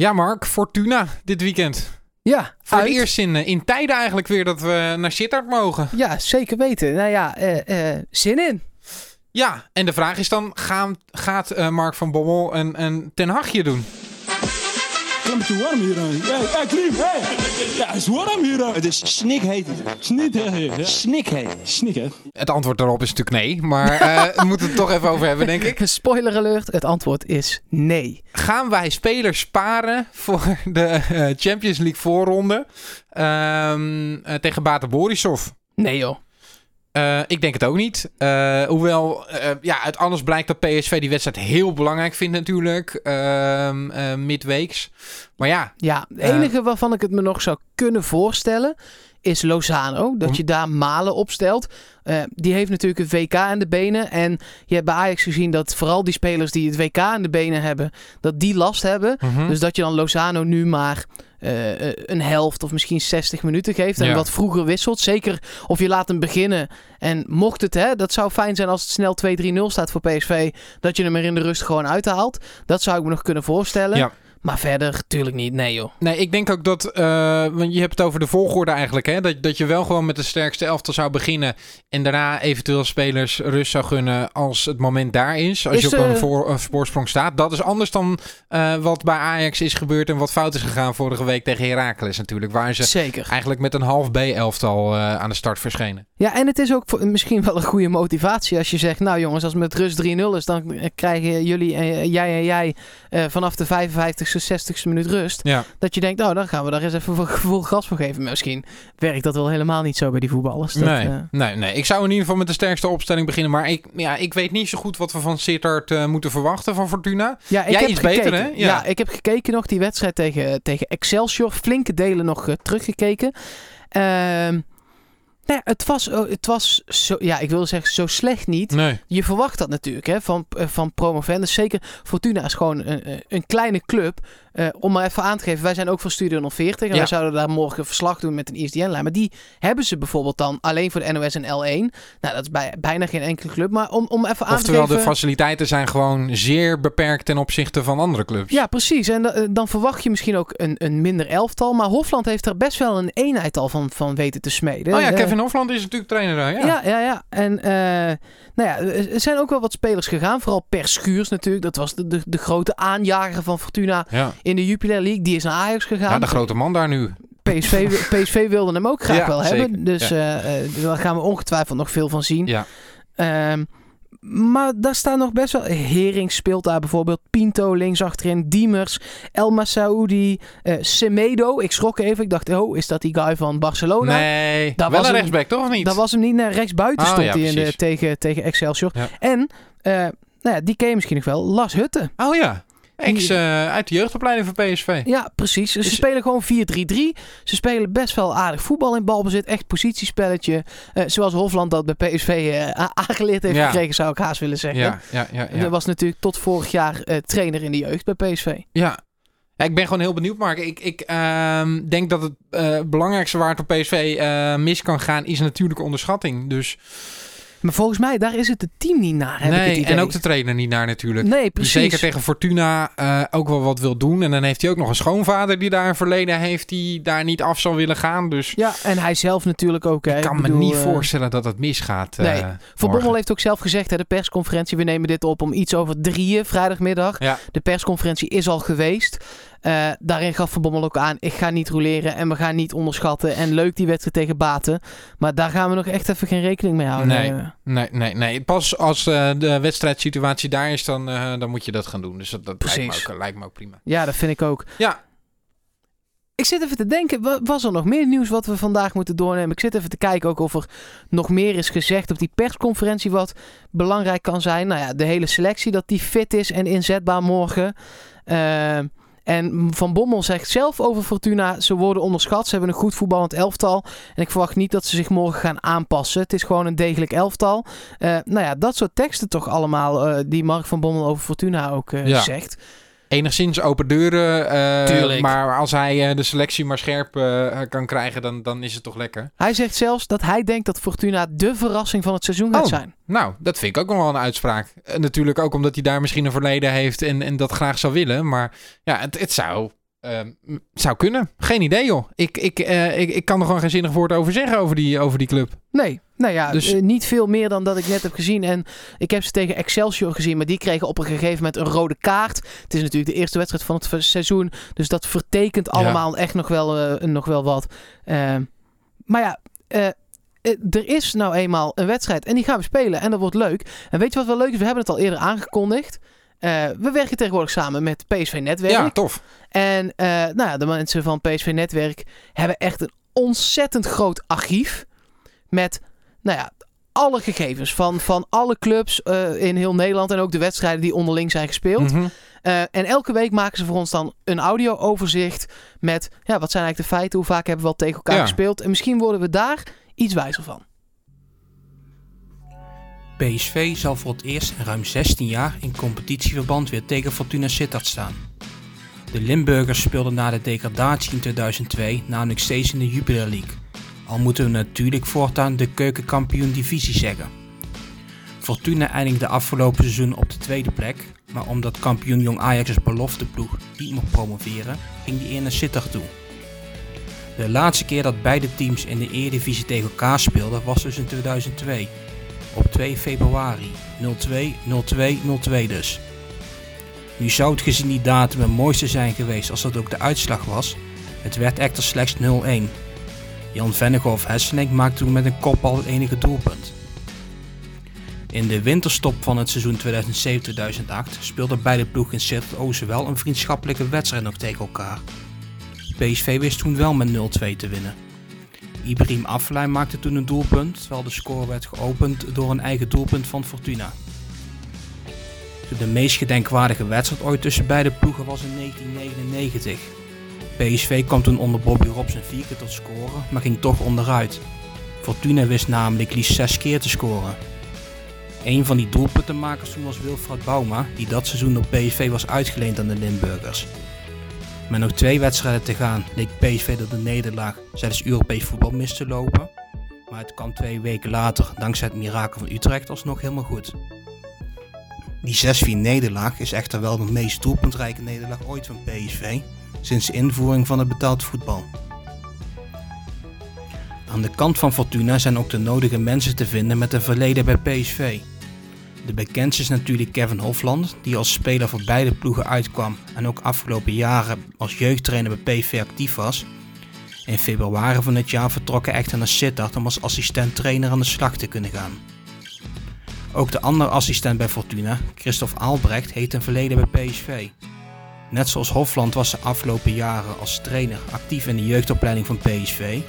Ja, Mark, Fortuna dit weekend. Ja, Voor uit. het eerst in, eh, in tijden eigenlijk weer dat we naar Sittard mogen. Ja, zeker weten. Nou ja, eh, eh, zin in. Ja, en de vraag is dan, gaan, gaat Mark van Bommel een, een ten hagje doen? Een beetje warm hier. aan. Hey, hey, Klim, hey. Ja, het is warm hier. Het is snikheet. Ja. Snikheet. Snik, hè? Het antwoord daarop is natuurlijk nee, maar eh, we moeten het toch even over hebben, denk ik. Spoiler alert, het antwoord is nee. Gaan wij spelers sparen voor de eh, Champions League voorronde ehm, eh, tegen Bate Borisov? Nee joh. Eh, ik denk het ook niet. Eh, hoewel, eh, ja, uit alles blijkt dat PSV die wedstrijd heel belangrijk vindt natuurlijk. ehm, eh, midweeks. Maar ja, Ja, het enige waarvan ik het me nog zou kunnen voorstellen is Lozano. Dat je daar Malen opstelt. Eh, die heeft natuurlijk een WK aan de benen. En je hebt bij Ajax gezien dat vooral die spelers die het WK aan de benen hebben, dat die last hebben. mhm. Dus dat je dan Lozano nu maar eh, eh, een helft of misschien 60 minuten geeft. En Ja. wat vroeger wisselt. Zeker of je laat hem beginnen. En mocht het, hè, dat zou fijn zijn als het snel 2-3-0 staat voor PSV. Dat je hem er in de rust gewoon uithaalt. Dat zou ik me nog kunnen voorstellen. Ja. Maar verder, tuurlijk niet. Nee joh. Nee, ik denk ook dat, eh, want je hebt het over de volgorde eigenlijk, hè? Dat, dat je wel gewoon met de sterkste elftal zou beginnen en daarna eventueel spelers rust zou gunnen als het moment daar is. Als Is, je op een eh, voor, een voorsprong staat. Dat is anders dan eh, wat bij Ajax is gebeurd en wat fout is gegaan vorige week tegen Heracles natuurlijk. Waar ze Zeker. eigenlijk met een half B-elftal eh, aan de start verschenen. Ja, en het is ook voor- misschien wel een goede motivatie als je zegt... Nou jongens, als het met rust 3-0 is, dan krijgen jullie, jij en jij... vanaf de 55ste, 60ste minuut rust. Ja. Dat je denkt, nou dan gaan we daar eens even voor gevoel gas voor geven. Maar misschien werkt dat wel helemaal niet zo bij die voetballers. Dat, nee, eh, nee, nee, ik zou in ieder geval met de sterkste opstelling beginnen. Maar ik, ja, ik weet niet zo goed wat we van Sittard eh, moeten verwachten van Fortuna. Ja, ik Jij heb iets gekeken. beter, hè? Ja. Ja. ik heb gekeken nog die wedstrijd tegen, tegen Excelsior. Flinke delen nog eh, teruggekeken. Ehm nou het was, oh, het was zo, ja, ik wilde zeggen, zo slecht niet. Nee. Je verwacht dat natuurlijk hè, van, eh, van promovendus. Zeker Fortuna is gewoon een, een- een kleine club. Eh, om maar even aan te geven, wij zijn ook van Studio 040. En Ja. wij zouden daar morgen verslag doen met een ISDN-lijn. Maar die hebben ze bijvoorbeeld dan alleen voor de NOS en L1. Nou, dat is bij, bijna geen enkele club. Maar om, om even aan Oftewel, te de geven... faciliteiten zijn gewoon zeer beperkt ten opzichte van andere clubs. Ja, precies. En da- dan verwacht je misschien ook een, een minder elftal. Maar Hofland heeft er best wel een eenheid al van, van weten te smeden. Oh ja, Eh, Kevin Hofland is natuurlijk trainer daar. Ja. Ja, ja, ja. En eh, nou ja, er zijn ook wel wat spelers gegaan. Vooral Per Schuurs natuurlijk. Dat was de, de, de grote aanjager van Fortuna Ja. in de Jupiler League. Die is naar Ajax gegaan. Ja, de grote man daar nu. PSV, PSV wilde hem ook graag Ja, wel zeker. hebben. Dus eh, eh, daar gaan we ongetwijfeld nog veel van zien. Ja. Ehm, maar daar staan nog best wel... Hering speelt daar bijvoorbeeld. Pinto links achterin. Diemers. El Masaoudi. eh Semedo. Ik schrok even. Ik dacht, oh, is dat die guy van Barcelona? Nee, Daar wel was een rechtsback, toch of niet? Dat was hem niet. Naar rechtsbuiten Oh, stond ja, hij in de, precies. tegen, tegen Excelsior. Ja. En, eh, nou ja, die ken je misschien nog wel. Lars Hutte. Oh ja, ex eh, uit de jeugdopleiding van PSV. Ja, precies. Ze Is- spelen gewoon 4-3-3. Ze spelen best wel aardig voetbal in balbezit. Echt positiespelletje. Eh, zoals Hofland dat bij PSV eh, aangeleerd heeft Ja. gekregen, zou ik haast willen zeggen. Ja, ja, ja. En ja. Hij was natuurlijk tot vorig jaar trainer in de jeugd bij PSV. Ja. Ik ben gewoon heel benieuwd, Mark. Ik, ik ehm, denk dat het belangrijkste waar het op PSV mis kan gaan, is natuurlijk onderschatting. Dus Maar volgens mij, daar is het het team niet naar, heb ik het nee, idee. en ook de trainer niet naar natuurlijk. Nee, Die precies. zeker tegen Fortuna eh, ook wel wat wil doen. En dan heeft hij ook nog een schoonvader die daar een verleden heeft, die daar niet af zal willen gaan. Dus Ja, en hij zelf natuurlijk ook. Hè. ik kan bedoel, me niet eh, voorstellen dat het misgaat. eh, Nee. Van. Bommel heeft ook zelf gezegd, hè, de persconferentie, we nemen dit op om iets over drieën vrijdagmiddag. Ja. De persconferentie is al geweest. Eh, daarin gaf Van Bommel ook aan, ik ga niet roleren en we gaan niet onderschatten. En leuk die wedstrijd tegen Baten. Maar daar gaan we nog echt even geen rekening mee houden. Nee. Nee, nee, nee. Pas als eh, de wedstrijdsituatie daar is, dan, eh, dan moet je dat gaan doen. Dus dat, dat lijkt, me ook, lijkt me ook prima. Ja, dat vind ik ook. Ja. Ik zit even te denken, wa- was er nog meer nieuws wat we vandaag moeten doornemen? Ik zit even te kijken ook of er nog meer is gezegd op die persconferentie wat belangrijk kan zijn. Nou ja, de hele selectie, dat die fit is en inzetbaar morgen. Eh, en Van Bommel zegt zelf over Fortuna, ze worden onderschat. Ze hebben een goed voetballend elftal. En ik verwacht niet dat ze zich morgen gaan aanpassen. Het is gewoon een degelijk elftal. Eh, nou ja, dat soort teksten toch allemaal eh, die Mark van Bommel over Fortuna ook eh, Ja. zegt. Enigszins open deuren. eh. Maar als hij eh, de selectie maar scherp eh, kan krijgen, dan, dan is het toch lekker. Hij zegt zelfs dat hij denkt dat Fortuna de verrassing van het seizoen gaat Oh. zijn. Nou, dat vind ik ook nog wel een uitspraak. Natuurlijk ook omdat hij daar misschien een verleden heeft en, en dat graag zou willen. Maar ja, het, het zou Ehm, zou kunnen. Geen idee, joh. Ik, ik, eh, ik, ik kan er gewoon geen zinnig woord over zeggen over die, over die club. Nee, nou ja, Dus- eh, niet veel meer dan dat ik net heb gezien. En ik heb ze tegen Excelsior gezien, maar die kregen op een gegeven moment een rode kaart. Het is natuurlijk de eerste wedstrijd van het seizoen, dus dat vertekent Ja. allemaal echt nog wel, eh, nog wel wat. Ehm, maar ja, er is nou eenmaal een wedstrijd en die gaan we spelen en dat wordt leuk. En weet je wat wel leuk is? We hebben het al eerder aangekondigd. Eh, we werken tegenwoordig samen met PSV Netwerk. Ja, tof. En eh, nou ja, de mensen van PSV Netwerk hebben echt een ontzettend groot archief. Met, nou ja, alle gegevens van, van alle clubs eh, in heel Nederland. En ook de wedstrijden die onderling zijn gespeeld. Mhm. En elke week maken ze voor ons dan een audio-overzicht. Met, ja, wat zijn eigenlijk de feiten? Hoe vaak hebben we al tegen elkaar Ja. gespeeld? En misschien worden we daar iets wijzer van. PSV zal voor het eerst in ruim 16 jaar in competitieverband weer tegen Fortuna Sittard staan. De Limburgers speelden na de degradatie in 2002 namelijk steeds in de Jupiler League. Al moeten we natuurlijk voortaan de keukenkampioen divisie zeggen. Fortuna eindigde afgelopen seizoen op de tweede plek, maar omdat kampioen Jong Ajax als belofteploeg niet mocht promoveren, ging die eer naar Sittard toe. De laatste keer dat beide teams in de Eredivisie tegen elkaar speelden was dus in 2002 op 2 februari 02 02 02 dus. Nu zou het gezien die datum het mooiste zijn geweest als dat ook de uitslag was. Het werd echter slechts 0-1. Jan Vennegoff Hesselink maakte toen met een kopbal het enige doelpunt. In de winterstop van het seizoen 2007-2008 speelden beide ploegen in Sittard-Oosten wel een vriendschappelijke wedstrijd nog tegen elkaar. PSV wist toen wel met 0-2 te winnen. Ibrahim Afellay maakte toen een doelpunt, terwijl de score werd geopend door een eigen doelpunt van Fortuna. De meest gedenkwaardige wedstrijd ooit tussen beide ploegen was in 1999. PSV kwam toen onder Bobby Robson vier keer tot scoren, maar ging toch onderuit. Fortuna wist namelijk liefst zes keer te scoren. Een van die doelpuntenmakers toen was Wilfred Bouma, die dat seizoen door PSV was uitgeleend aan de Limburgers. Met nog twee wedstrijden te gaan leek PSV door de nederlaag zelfs Europees voetbal mis te lopen. Maar het kwam twee weken later, dankzij het mirakel van Utrecht, alsnog helemaal goed. Die 6-4 nederlaag is echter wel de meest doelpuntrijke nederlaag ooit van PSV sinds de invoering van het betaald voetbal. Aan de kant van Fortuna zijn ook de nodige mensen te vinden met een verleden bij PSV. De bekendste is natuurlijk Kevin Hofland, die als speler voor beide ploegen uitkwam en ook afgelopen jaren als jeugdtrainer bij PSV actief was. In februari van het jaar vertrok hij echter naar Sittard om als assistent-trainer aan de slag te kunnen gaan. Ook de andere assistent bij Fortuna, Christophe Albrecht, heeft een verleden bij PSV. Net zoals Hofland was ze afgelopen jaren als trainer actief in de jeugdopleiding van PSV.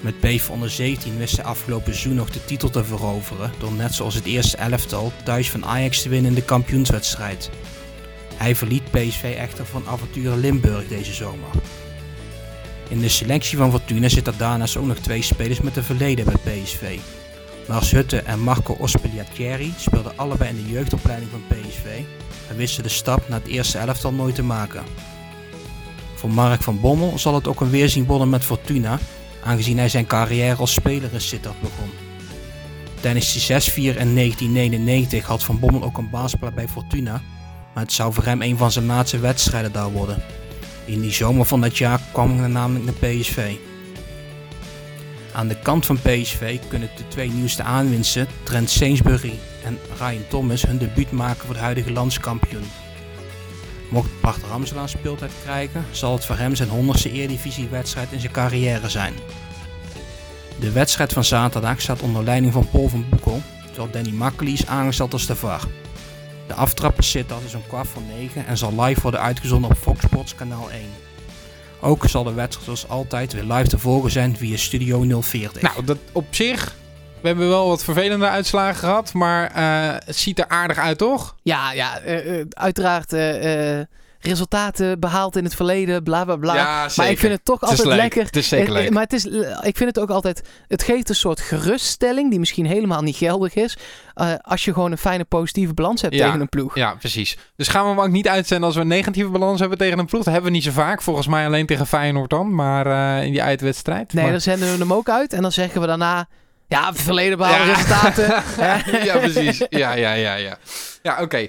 Met PSV onder 17 wist hij afgelopen seizoen nog de titel te veroveren door net zoals het eerste elftal thuis van Ajax te winnen in de kampioenswedstrijd. Hij verliet PSV echter van avonturen Limburg deze zomer. In de selectie van Fortuna zitten daarnaast ook nog twee spelers met een verleden bij PSV. Lars Hutte en Marco Ospeliatieri speelden allebei in de jeugdopleiding van PSV en wisten de stap naar het eerste elftal nooit te maken. Voor Mark van Bommel zal het ook een weerzien worden met Fortuna, aangezien hij zijn carrière als speler in Sittard begon. Tijdens de 6-4 in 1999 had Van Bommel ook een baasplaats bij Fortuna, maar het zou voor hem een van zijn laatste wedstrijden daar worden. In die zomer van dat jaar kwam hij namelijk naar PSV. Aan de kant van PSV kunnen de twee nieuwste aanwinsten, Trent Sainsbury en Ryan Thomas, hun debuut maken voor de huidige landskampioen. Mocht Bart Ramselaar speeltijd krijgen, zal het voor hem zijn 100ste Eredivisie-wedstrijd in zijn carrière zijn. De wedstrijd van zaterdag staat onder leiding van Paul van Boekel, terwijl Danny Makkely is aangesteld als de VAR. De aftrap is Sittard is om kwart voor 9 en zal live worden uitgezonden op Fox Sports kanaal 1. Ook zal de wedstrijd zoals altijd weer live te volgen zijn via Studio 040. Nou, dat op zich. We hebben wel wat vervelende uitslagen gehad, maar eh, het ziet er aardig uit, toch? Ja, ja eh, eh, uiteraard eh, eh, resultaten behaald in het verleden, bla bla bla. maar ik vind het toch Het altijd leuk. lekker. Het is zeker Eh, leuk. Maar het is, ik vind het ook altijd. Het geeft een soort geruststelling die misschien helemaal niet geldig is. eh, als je gewoon een fijne positieve balans hebt Ja. tegen een ploeg. Ja, precies. Dus gaan we hem ook niet uitzenden als we een negatieve balans hebben tegen een ploeg. Dat hebben we niet zo vaak. Volgens mij alleen tegen Feyenoord dan. Maar eh, in die uitwedstrijd. Nee, maar, dan zenden we hem ook uit en dan zeggen we daarna. Ja, verleden behaalde Ja. resultaten. ja, precies. Ja, ja, ja, ja. Ja, oké. Eh,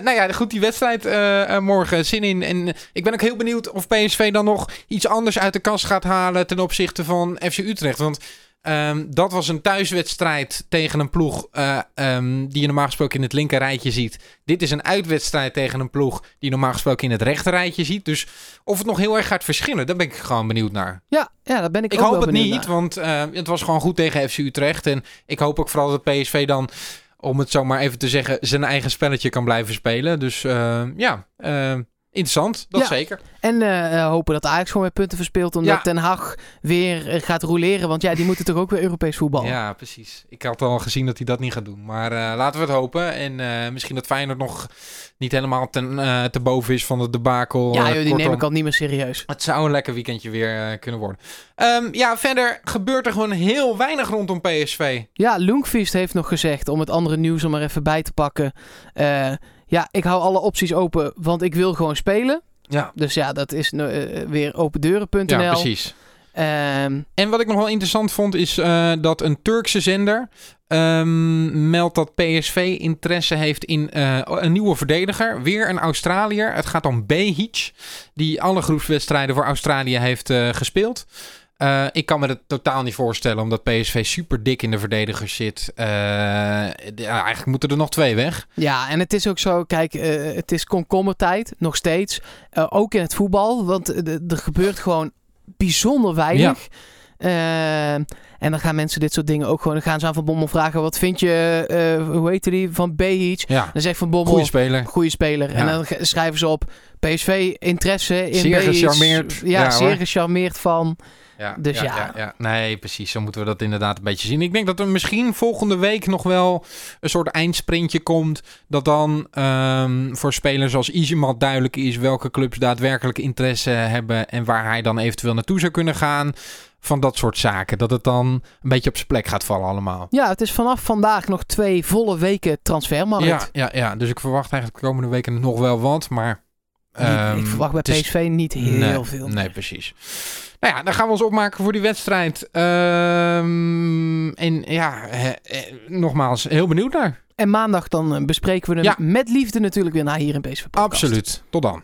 nou ja, goed, die wedstrijd eh, eh, morgen, zin in. En ik ben ook heel benieuwd of PSV dan nog iets anders uit de kast gaat halen ten opzichte van FC Utrecht. Want ehm, dat was een thuiswedstrijd tegen een ploeg eh, ehm, die je normaal gesproken in het linker rijtje ziet. Dit is een uitwedstrijd tegen een ploeg die je normaal gesproken in het rechter rijtje ziet. Dus of het nog heel erg gaat verschillen, daar ben ik gewoon benieuwd naar. Ja, ja, daar ben ik, Ik ook hoop wel het niet, naar. want eh, het was gewoon goed tegen FC Utrecht. En ik hoop ook vooral dat PSV dan, om het zo maar even te zeggen, zijn eigen spelletje kan blijven spelen. Dus eh, ja, interessant, dat Ja. zeker. En eh, eh, hopen dat Ajax gewoon weer punten verspeelt. Omdat Ja. Ten Hag weer eh, gaat roleren. Want ja, die moeten toch ook weer Europees voetballen. Ja, precies. Ik had al gezien dat hij dat niet gaat doen. Maar laten we het hopen. En misschien dat Feyenoord nog niet helemaal ten, te boven is van het debakel. Ja, joh, die kortom, neem ik al niet meer serieus. Het zou een lekker weekendje weer kunnen worden. Ehm, ja, verder gebeurt er gewoon heel weinig rondom PSV. Ja, Lundqvist heeft nog gezegd, om het andere nieuws er maar even bij te pakken. Ja, ik hou alle opties open, want ik wil gewoon spelen. Ja, Dus ja, dat is eh, weer opendeuren.nl. ja precies. Ehm, En wat ik nog wel interessant vond is eh, dat een Turkse zender ehm, meldt dat PSV interesse heeft in eh, een nieuwe verdediger. Weer een Australiër. Het gaat om Behic, die alle groepswedstrijden voor Australië heeft gespeeld. Eh, ik kan me het totaal niet voorstellen, omdat PSV super dik in de verdedigers zit. Eh, ja, eigenlijk moeten er nog twee weg. ja, en het is ook zo, kijk, eh, het is komkommertijd, nog steeds. Ook in het voetbal, want er gebeurt gewoon bijzonder weinig. Ehm, en dan gaan mensen dit soort dingen ook gewoon... Dan gaan ze aan Van Bommel vragen... Wat vind je, eh, hoe heet die, van Behic? Ja, Dan zegt Van Bommel... goede speler. Goede speler. En dan schrijven ze op PSV interesse in Zeer Behic. gecharmeerd. Ja, Ja, zeer hoor. gecharmeerd van. Ja, Dus ja. ja. Nee, precies. Zo moeten we dat inderdaad een beetje zien. Ik denk dat er misschien volgende week nog wel een soort eindsprintje komt. Dat dan ehm, voor spelers als Izimat duidelijk is welke clubs daadwerkelijk interesse hebben. En waar hij dan eventueel naartoe zou kunnen gaan. Van dat soort zaken. Dat het dan een beetje op zijn plek gaat vallen allemaal. Ja, het is vanaf vandaag nog twee volle weken transfermarkt. Ja, ja, ja, dus ik verwacht eigenlijk de komende weken nog wel wat. Maar Niet- ehm, ik verwacht bij is- PSV niet heel nee, veel. Nee, precies. Nou ja, dan gaan we ons opmaken voor die wedstrijd. Ehm, en ja, nogmaals, heel benieuwd naar. En maandag dan eh, bespreken we hem Ja. met liefde natuurlijk weer naar hier in PSV Podcast. Absoluut. Tot dan.